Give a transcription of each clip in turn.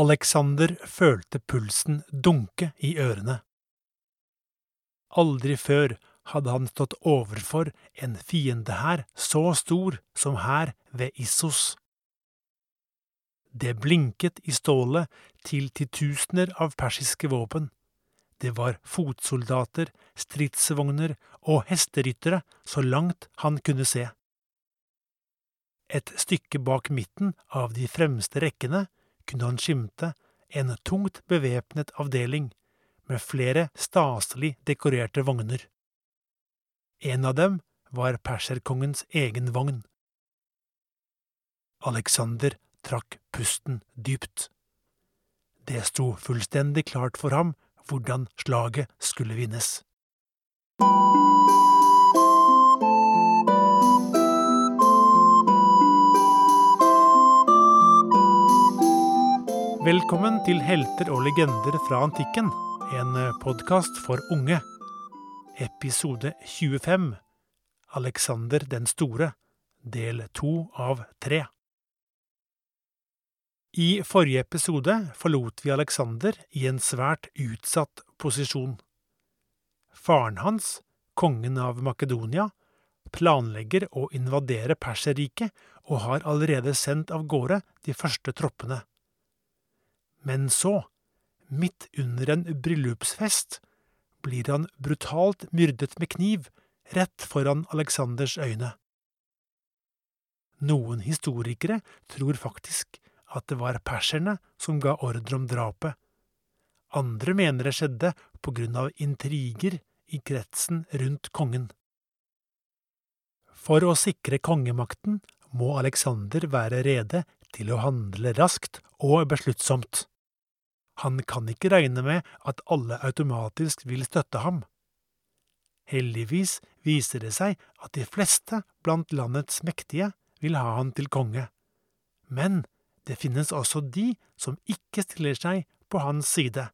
Alexander følte pulsen dunke i ørene. Aldri før hadde han stått overfor en fiendehær så stor som her ved Issos. Det blinket i stålet til titusener av persiske våpen. Det var fotsoldater, stridsvogner og hesteryttere så langt han kunne se. Et stykke bak midten av de fremste rekkene kunne han skimte en tungt bevæpnet avdeling med flere staselig dekorerte vogner. En av dem var perserkongens egen vogn. Alexander trakk pusten dypt. Det sto fullstendig klart for ham hvordan slaget skulle vinnes. Velkommen til Helter og legender fra antikken, en podkast for unge. Episode 25 Alexander den store, del to av tre. I forrige episode forlot vi Alexander i en svært utsatt posisjon. Faren hans, kongen av Makedonia, planlegger å invadere Perserriket og har allerede sendt av gårde de første troppene. Men så, midt under en bryllupsfest, blir han brutalt myrdet med kniv rett foran Aleksanders øyne. Noen historikere tror faktisk at det var perserne som ga ordre om drapet. Andre mener det skjedde på grunn av intriger i kretsen rundt kongen. For å sikre kongemakten må Alexander være rede til å handle raskt og besluttsomt. Han kan ikke regne med at alle automatisk vil støtte ham. Heldigvis viser det seg at de fleste blant landets mektige vil ha han til konge. Men det finnes også de som ikke stiller seg på hans side.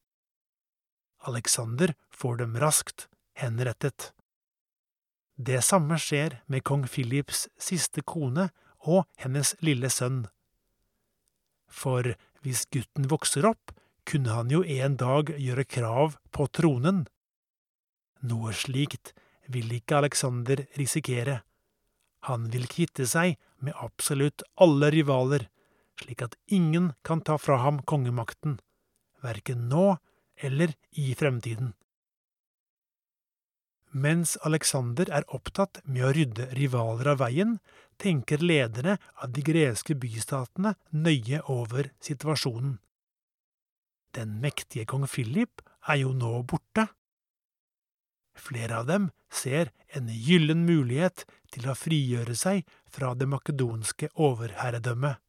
Alexander får dem raskt henrettet. Det samme skjer med kong Philips siste kone og hennes lille sønn. For hvis gutten vokser opp, kunne han jo en dag gjøre krav på tronen. Noe slikt vil ikke Alexander risikere. Han vil kvitte seg med absolutt alle rivaler, slik at ingen kan ta fra ham kongemakten, verken nå eller i fremtiden. Mens Alexander er opptatt med å rydde rivaler av veien, tenker lederne av de greske bystatene nøye over situasjonen. Den mektige kong Philip er jo nå borte. Flere av dem ser en gyllen mulighet til å frigjøre seg fra det makedonske overherredømmet.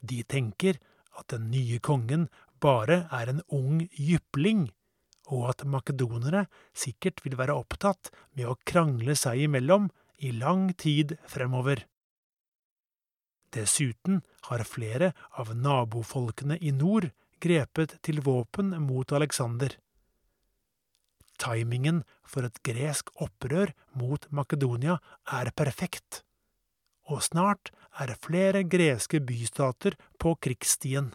De tenker at den nye kongen bare er en ung jypling, og at makedonere sikkert vil være opptatt med å krangle seg imellom i lang tid fremover. Dessuten har flere av nabofolkene i nord grepet til våpen mot Alexander. Timingen for et gresk opprør mot Makedonia er perfekt, og snart er flere greske bystater på krigsstien.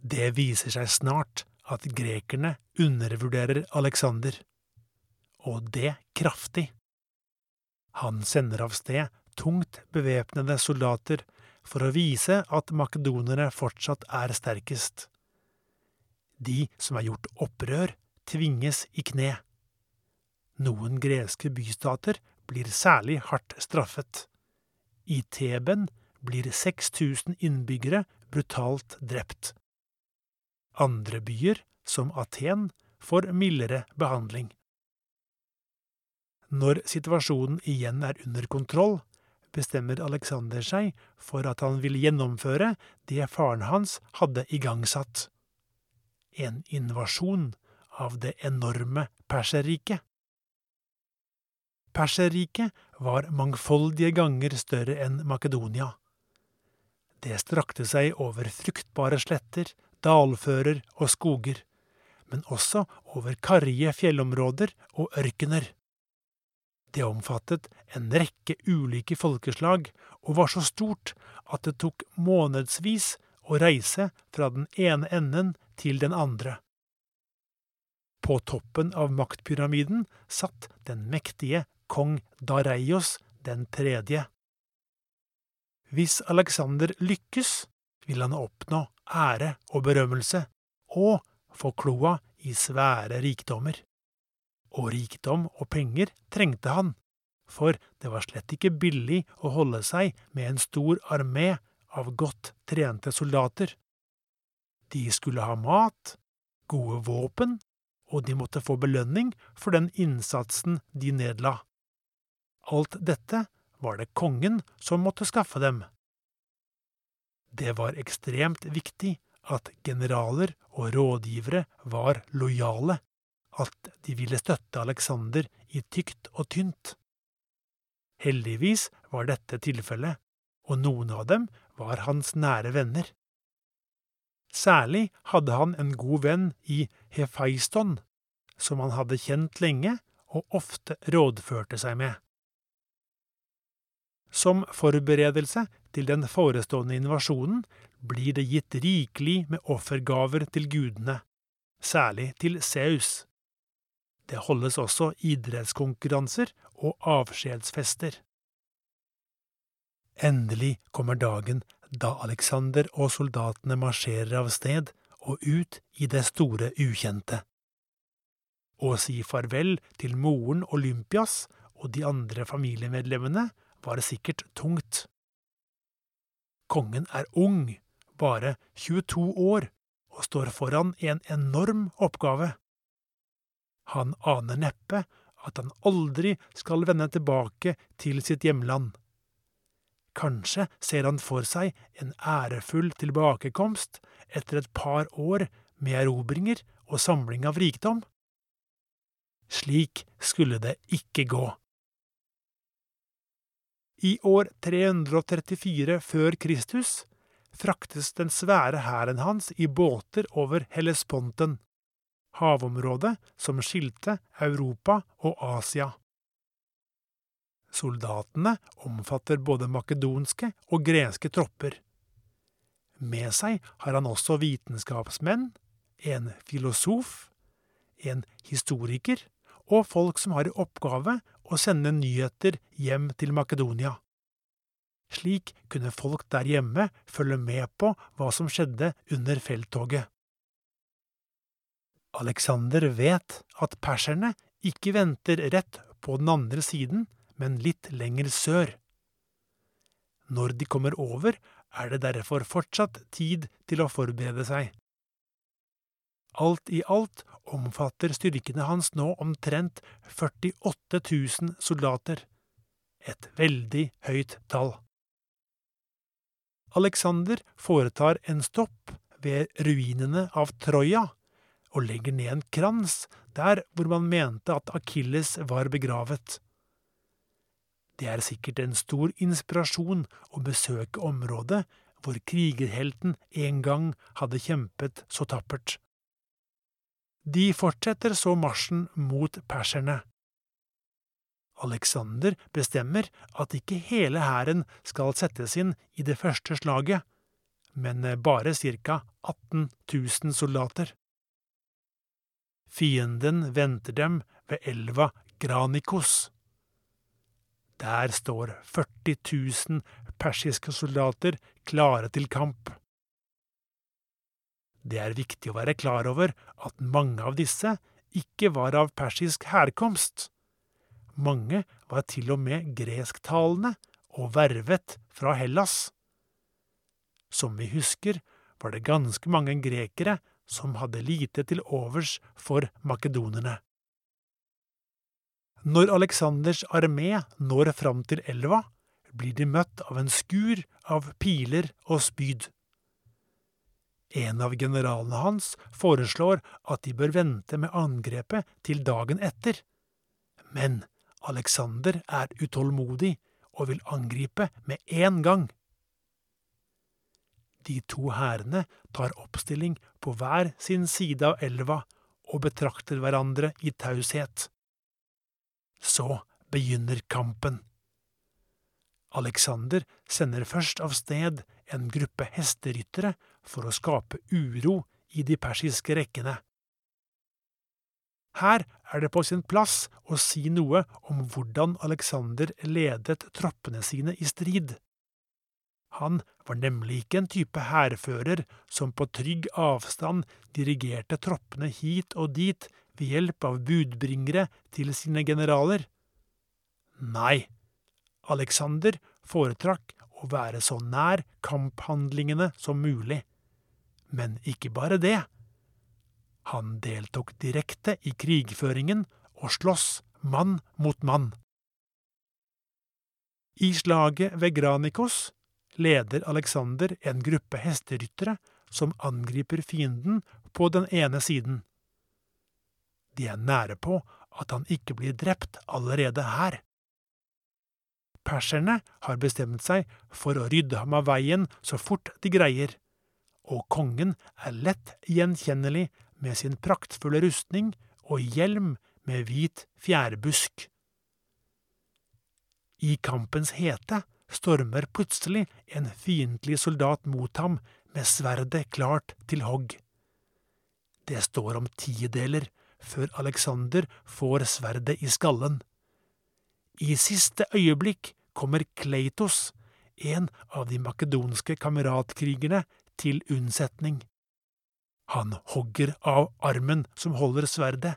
Det viser seg snart at grekerne undervurderer Alexander, og det kraftig. Han sender av sted tungt bevæpnede soldater for å vise at makedonerne fortsatt er sterkest. De som har gjort opprør, tvinges i kne. Noen greske bystater blir særlig hardt straffet. I Teben blir 6000 innbyggere brutalt drept. Andre byer, som Aten, får mildere behandling. Når situasjonen igjen er under kontroll, bestemmer Alexander seg for at han vil gjennomføre det faren hans hadde igangsatt. En invasjon av det enorme Perserriket. Perserriket var mangfoldige ganger større enn Makedonia. Det strakte seg over fruktbare sletter, dalfører og skoger, men også over karrige fjellområder og ørkener. Det omfattet en rekke ulike folkeslag og var så stort at det tok månedsvis å reise fra den ene enden til den andre. På toppen av maktpyramiden satt den mektige kong Dareios den tredje. Hvis Alexander lykkes, vil han oppnå ære og berømmelse, og få kloa i svære rikdommer. Og rikdom og penger trengte han, for det var slett ikke billig å holde seg med en stor armé av godt trente soldater. De skulle ha mat, gode våpen, og de måtte få belønning for den innsatsen de nedla. Alt dette var det kongen som måtte skaffe dem. Det var ekstremt viktig at generaler og rådgivere var lojale, at de ville støtte Alexander i tykt og tynt. Heldigvis var dette tilfellet, og noen av dem var hans nære venner. Særlig hadde han en god venn i Hefeiston, som han hadde kjent lenge og ofte rådførte seg med. Som forberedelse til den forestående invasjonen blir det gitt rikelig med offergaver til gudene, særlig til Zeus. Det holdes også idrettskonkurranser og avskjedsfester. Endelig kommer dagen da Alexander og soldatene marsjerer av sted og ut i det store ukjente. Å si farvel til moren Olympias og de andre familiemedlemmene var sikkert tungt. Kongen er ung, bare 22 år, og står foran en enorm oppgave. Han aner neppe at han aldri skal vende tilbake til sitt hjemland. Kanskje ser han for seg en ærefull tilbakekomst etter et par år med erobringer og samling av rikdom? Slik skulle det ikke gå. I år 334 før Kristus fraktes den svære hæren hans i båter over Hellesponten, havområdet som skilte Europa og Asia. Soldatene omfatter både makedonske og greske tropper. Med seg har han også vitenskapsmenn, en filosof, en historiker og folk som har i oppgave å sende nyheter hjem til Makedonia. Slik kunne folk der hjemme følge med på hva som skjedde under felttoget. Alexander vet at perserne ikke venter rett på den andre siden, men litt lenger sør. Når de kommer over, er det derfor fortsatt tid til å forberede seg. Alt i alt omfatter styrkene hans nå omtrent 48 000 soldater, et veldig høyt tall. Alexander foretar en stopp ved ruinene av Troja og legger ned en krans der hvor man mente at Akilles var begravet. Det er sikkert en stor inspirasjon å besøke området hvor krigerhelten en gang hadde kjempet så tappert. De fortsetter så marsjen mot perserne. Alexander bestemmer at ikke hele hæren skal settes inn i det første slaget, men bare ca 18 000 soldater. Fienden venter dem ved elva Granikos. Der står 40 000 persiske soldater klare til kamp. Det er viktig å være klar over at mange av disse ikke var av persisk herkomst. Mange var til og med gresktalende og vervet fra Hellas. Som vi husker, var det ganske mange grekere som hadde lite til overs for makedonerne. Når Aleksanders armé når fram til elva, blir de møtt av en skur av piler og spyd. En av generalene hans foreslår at de bør vente med angrepet til dagen etter. Men Alexander er utålmodig og vil angripe med en gang. De to hærene tar oppstilling på hver sin side av elva og betrakter hverandre i taushet. Så begynner kampen. Alexander sender først av sted en gruppe hesteryttere for å skape uro i de persiske rekkene. Her er det på sin plass å si noe om hvordan Alexander ledet troppene sine i strid. Han var nemlig ikke en type hærfører som på trygg avstand dirigerte troppene hit og dit ved hjelp av budbringere til sine generaler. Nei, Alexander foretrakk å være så nær kamphandlingene som mulig. Men ikke bare det. Han deltok direkte i krigføringen og sloss mann mot mann. I slaget ved Granikos leder Alexander en gruppe hesteryttere som angriper fienden på den ene siden. De er nære på at han ikke blir drept allerede her. Perserne har bestemt seg for å rydde ham av veien så fort de greier, og kongen er lett gjenkjennelig med sin praktfulle rustning og hjelm med hvit fjærbusk. I kampens hete stormer plutselig en fiendtlig soldat mot ham med sverdet klart til hogg. Det står om tideler før Alexander får sverdet i skallen. I siste øyeblikk kommer Kleitos, en av de makedonske kameratkrigerne, til unnsetning. Han hogger av armen som holder sverdet,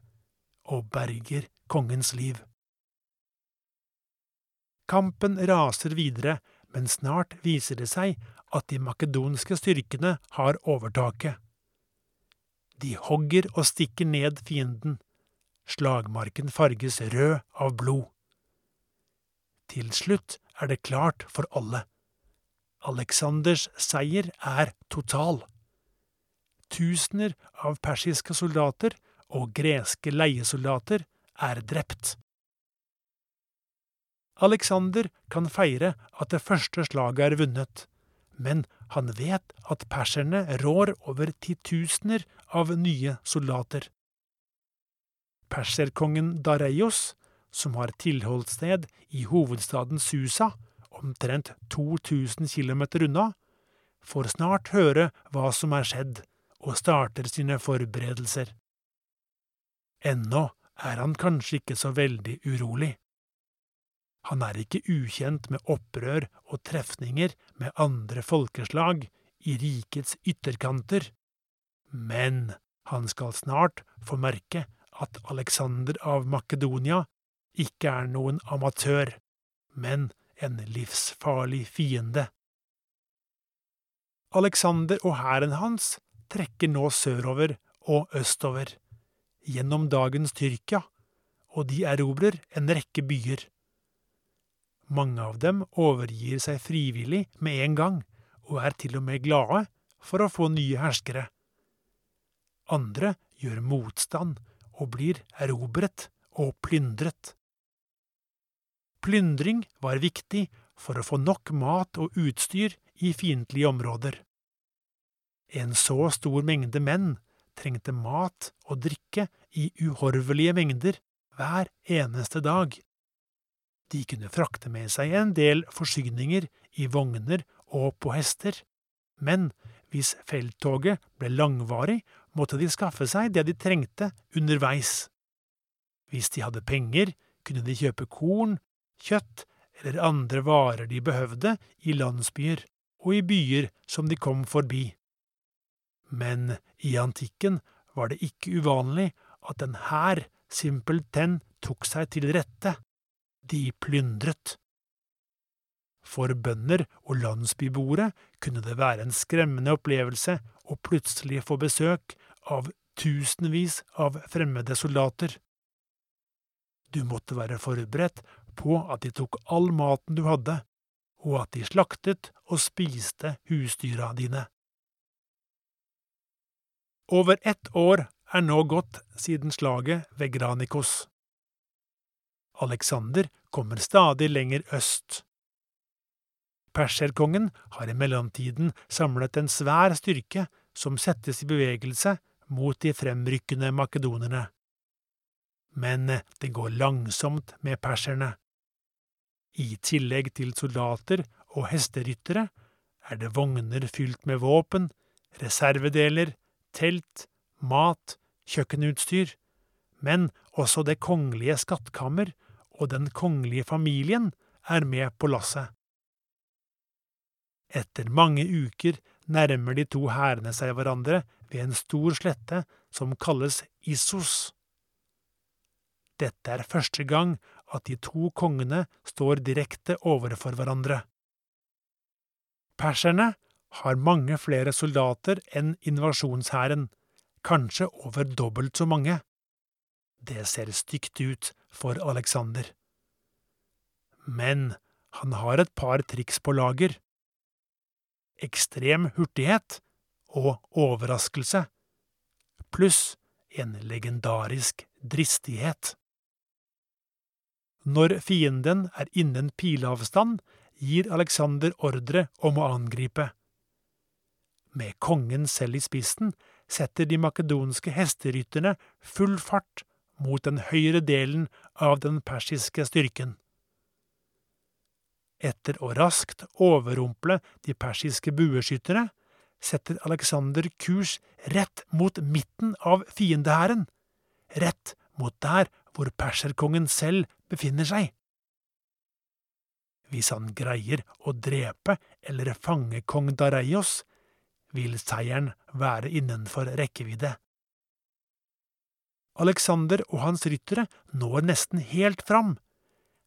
og berger kongens liv. Kampen raser videre, men snart viser det seg at de makedonske styrkene har overtaket. De hogger og stikker ned fienden. Slagmarken farges rød av blod. Til slutt er det klart for alle. Aleksanders seier er total. Tusener av persiske soldater og greske leiesoldater er drept. Alexander kan feire at det første slaget er vunnet, men han vet at perserne rår over titusener av nye soldater. Perserkongen Dareios, som har tilholdssted i hovedstaden Susa, omtrent 2000 km unna, får snart høre hva som er skjedd, og starter sine forberedelser. Ennå er han kanskje ikke så veldig urolig. Han er ikke ukjent med opprør og trefninger med andre folkeslag i rikets ytterkanter, men han skal snart få merke at Alexander av Makedonia ikke er noen amatør, men en livsfarlig fiende. Alexander og hæren hans trekker nå sørover og østover, gjennom dagens Tyrkia, og de erobrer en rekke byer. Mange av dem overgir seg frivillig med en gang, og er til og med glade for å få nye herskere. Andre gjør motstand og blir erobret og plyndret. Plyndring var viktig for å få nok mat og utstyr i fiendtlige områder. En så stor mengde menn trengte mat og drikke i uhorvelige mengder hver eneste dag. De kunne frakte med seg en del forsyninger i vogner og på hester, men hvis felttoget ble langvarig, måtte de skaffe seg det de trengte underveis. Hvis de hadde penger, kunne de kjøpe korn, kjøtt eller andre varer de behøvde i landsbyer og i byer som de kom forbi. Men i antikken var det ikke uvanlig at en hær simpelthen tok seg til rette de plyndret. For bønder og landsbyboere kunne det være en skremmende opplevelse å plutselig få besøk av tusenvis av fremmede soldater. Du måtte være forberedt på at de tok all maten du hadde, og at de slaktet og spiste husdyra dine. Over ett år er nå gått siden slaget ved Granikos. Alexander kommer stadig lenger øst. Perserkongen har i mellomtiden samlet en svær styrke som settes i bevegelse mot de fremrykkende makedonerne. Men det går langsomt med perserne. I tillegg til soldater og hesteryttere er det vogner fylt med våpen, reservedeler, telt, mat, kjøkkenutstyr, men også det kongelige skattkammer og den kongelige familien er med på lasset. Etter mange uker nærmer de to hærene seg hverandre ved en stor slette som kalles Issos. Dette er første gang at de to kongene står direkte overfor hverandre. Perserne har mange flere soldater enn invasjonshæren, kanskje over dobbelt så mange. Det ser stygt ut for Alexander. Men han har et par triks på lager. Ekstrem hurtighet og overraskelse, pluss en legendarisk dristighet. Når fienden er innen pileavstand, gir Alexander ordre om å angripe. Med kongen selv i spissen setter de makedonske hesterytterne full fart mot den høyre delen av den persiske styrken. Etter å raskt overrumple de persiske bueskyttere setter Alexander kurs rett mot midten av fiendehæren, rett mot der hvor perserkongen selv befinner seg. Hvis han greier å drepe eller fange kong Dareios, vil seieren være innenfor rekkevidde. Alexander og hans ryttere når nesten helt fram,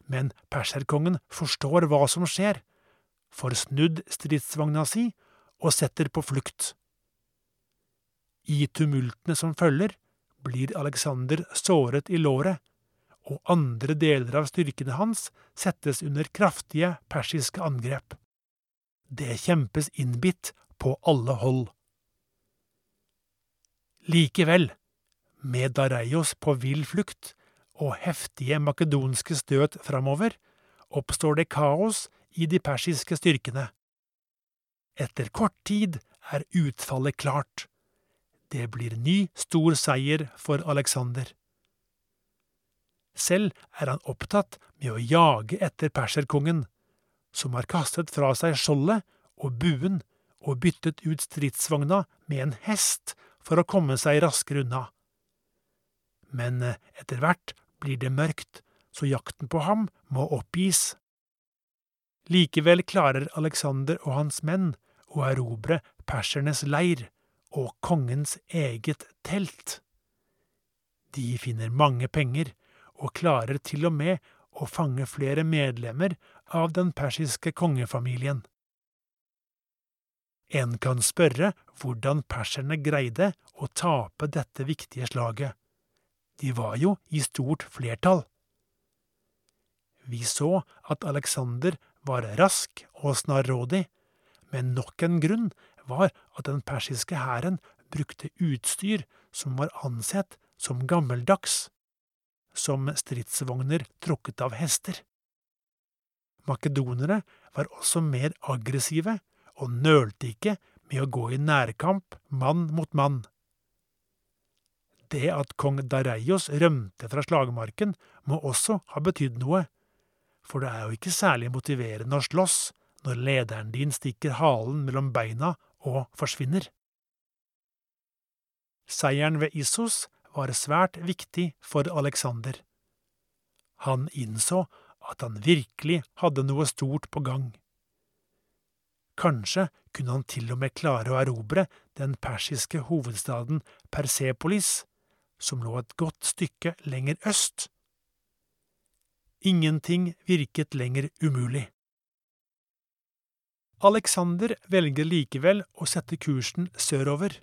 men perserkongen forstår hva som skjer, får snudd stridsvogna si og setter på flukt. I tumultene som følger, blir Alexander såret i låret, og andre deler av styrkene hans settes under kraftige persiske angrep. Det kjempes innbitt på alle hold. Likevel, med Dareios på vill flukt og heftige makedonske støt framover, oppstår det kaos i de persiske styrkene. Etter kort tid er utfallet klart. Det blir ny, stor seier for Alexander. Selv er han opptatt med å jage etter perserkongen, som har kastet fra seg skjoldet og buen og byttet ut stridsvogna med en hest for å komme seg raskere unna. Men eh, etter hvert blir det mørkt, så jakten på ham må oppgis. Likevel klarer Alexander og hans menn å erobre persernes leir og kongens eget telt. De finner mange penger og klarer til og med å fange flere medlemmer av den persiske kongefamilien. En kan spørre hvordan perserne greide å tape dette viktige slaget. De var jo i stort flertall. Vi så at Alexander var rask og snarrådig, men nok en grunn var at den persiske hæren brukte utstyr som var ansett som gammeldags, som stridsvogner trukket av hester. Makedonere var også mer aggressive og nølte ikke med å gå i nærkamp mann mot mann. Det at kong Dareios rømte fra slagmarken, må også ha betydd noe, for det er jo ikke særlig motiverende å slåss når lederen din stikker halen mellom beina og forsvinner. Seieren ved Issos var svært viktig for Alexander. Han innså at han virkelig hadde noe stort på gang. Kanskje kunne han til og med klare å erobre den persiske hovedstaden Persepolis, som lå et godt stykke lenger øst. Ingenting virket lenger umulig. Alexander velger likevel å sette kursen sørover,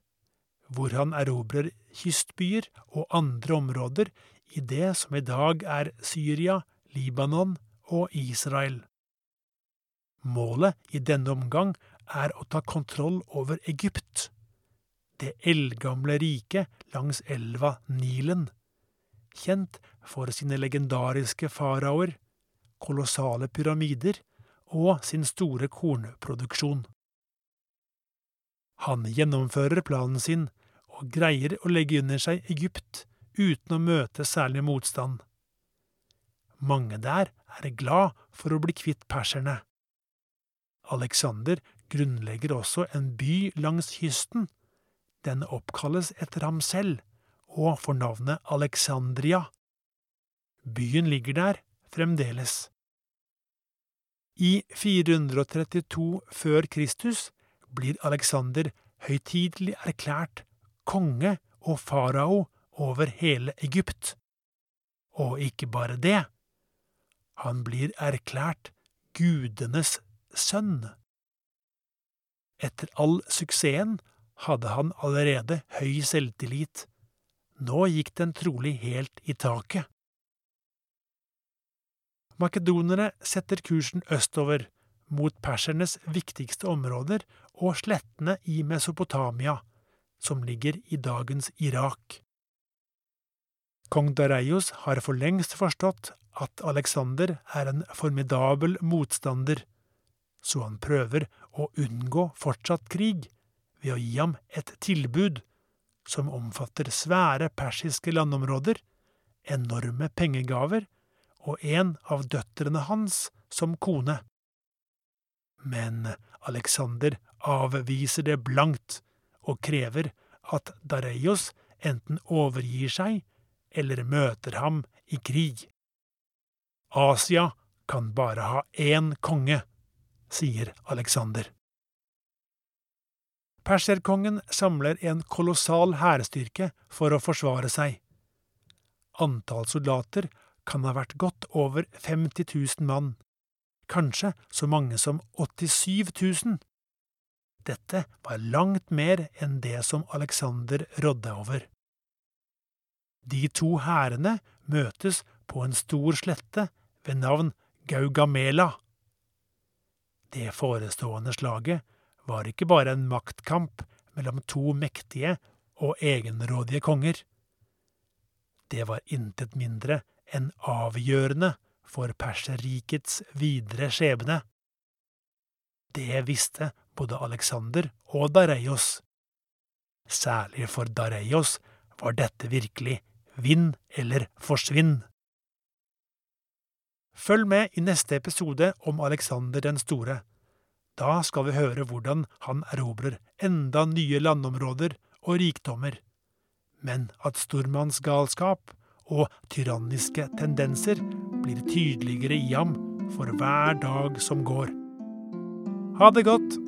hvor han erobrer kystbyer og andre områder i det som i dag er Syria, Libanon og Israel. Målet i denne omgang er å ta kontroll over Egypt, det eldgamle riket langs elva Nilen, kjent for sine legendariske faraoer, kolossale pyramider og sin store kornproduksjon. Han gjennomfører planen sin og greier å legge under seg Egypt uten å møte særlig motstand. Mange der er glad for å bli kvitt perserne. Alexander grunnlegger også en by langs kysten. Den oppkalles etter ham selv og får navnet Alexandria. Byen ligger der fremdeles. I 432 før Kristus blir Alexander høytidelig erklært konge og farao over hele Egypt. Og ikke bare det, han blir erklært gudenes sønn. Etter all suksessen hadde han allerede høy selvtillit. Nå gikk den trolig helt i taket. Makedonerne setter kursen østover, mot persernes viktigste områder og slettene i Mesopotamia, som ligger i dagens Irak. Kong Dareios har for lengst forstått at Alexander er en formidabel motstander, så han prøver å unngå fortsatt krig ved å gi ham et tilbud som omfatter svære persiske landområder, enorme pengegaver og en av døtrene hans som kone. Men Alexander avviser det blankt og krever at Dareios enten overgir seg eller møter ham i krig. Asia kan bare ha én konge, sier Alexander. Perserkongen samler en kolossal hærstyrke for å forsvare seg. Antall soldater kan ha vært godt over 50 000 mann, kanskje så mange som 87 000. Dette var langt mer enn det som Alexander rådde over. De to hærene møtes på en stor slette ved navn Gaugamela. Det forestående slaget var ikke bare en maktkamp mellom to mektige og egenrådige konger. Det var intet mindre enn avgjørende for Perserrikets videre skjebne. Det visste både Alexander og Dareios. Særlig for Dareios var dette virkelig vinn eller forsvinn. Følg med i neste episode om Alexander den store. Da skal vi høre hvordan han erobrer enda nye landområder og rikdommer, men at stormannsgalskap og tyranniske tendenser blir tydeligere i ham for hver dag som går. Ha det godt!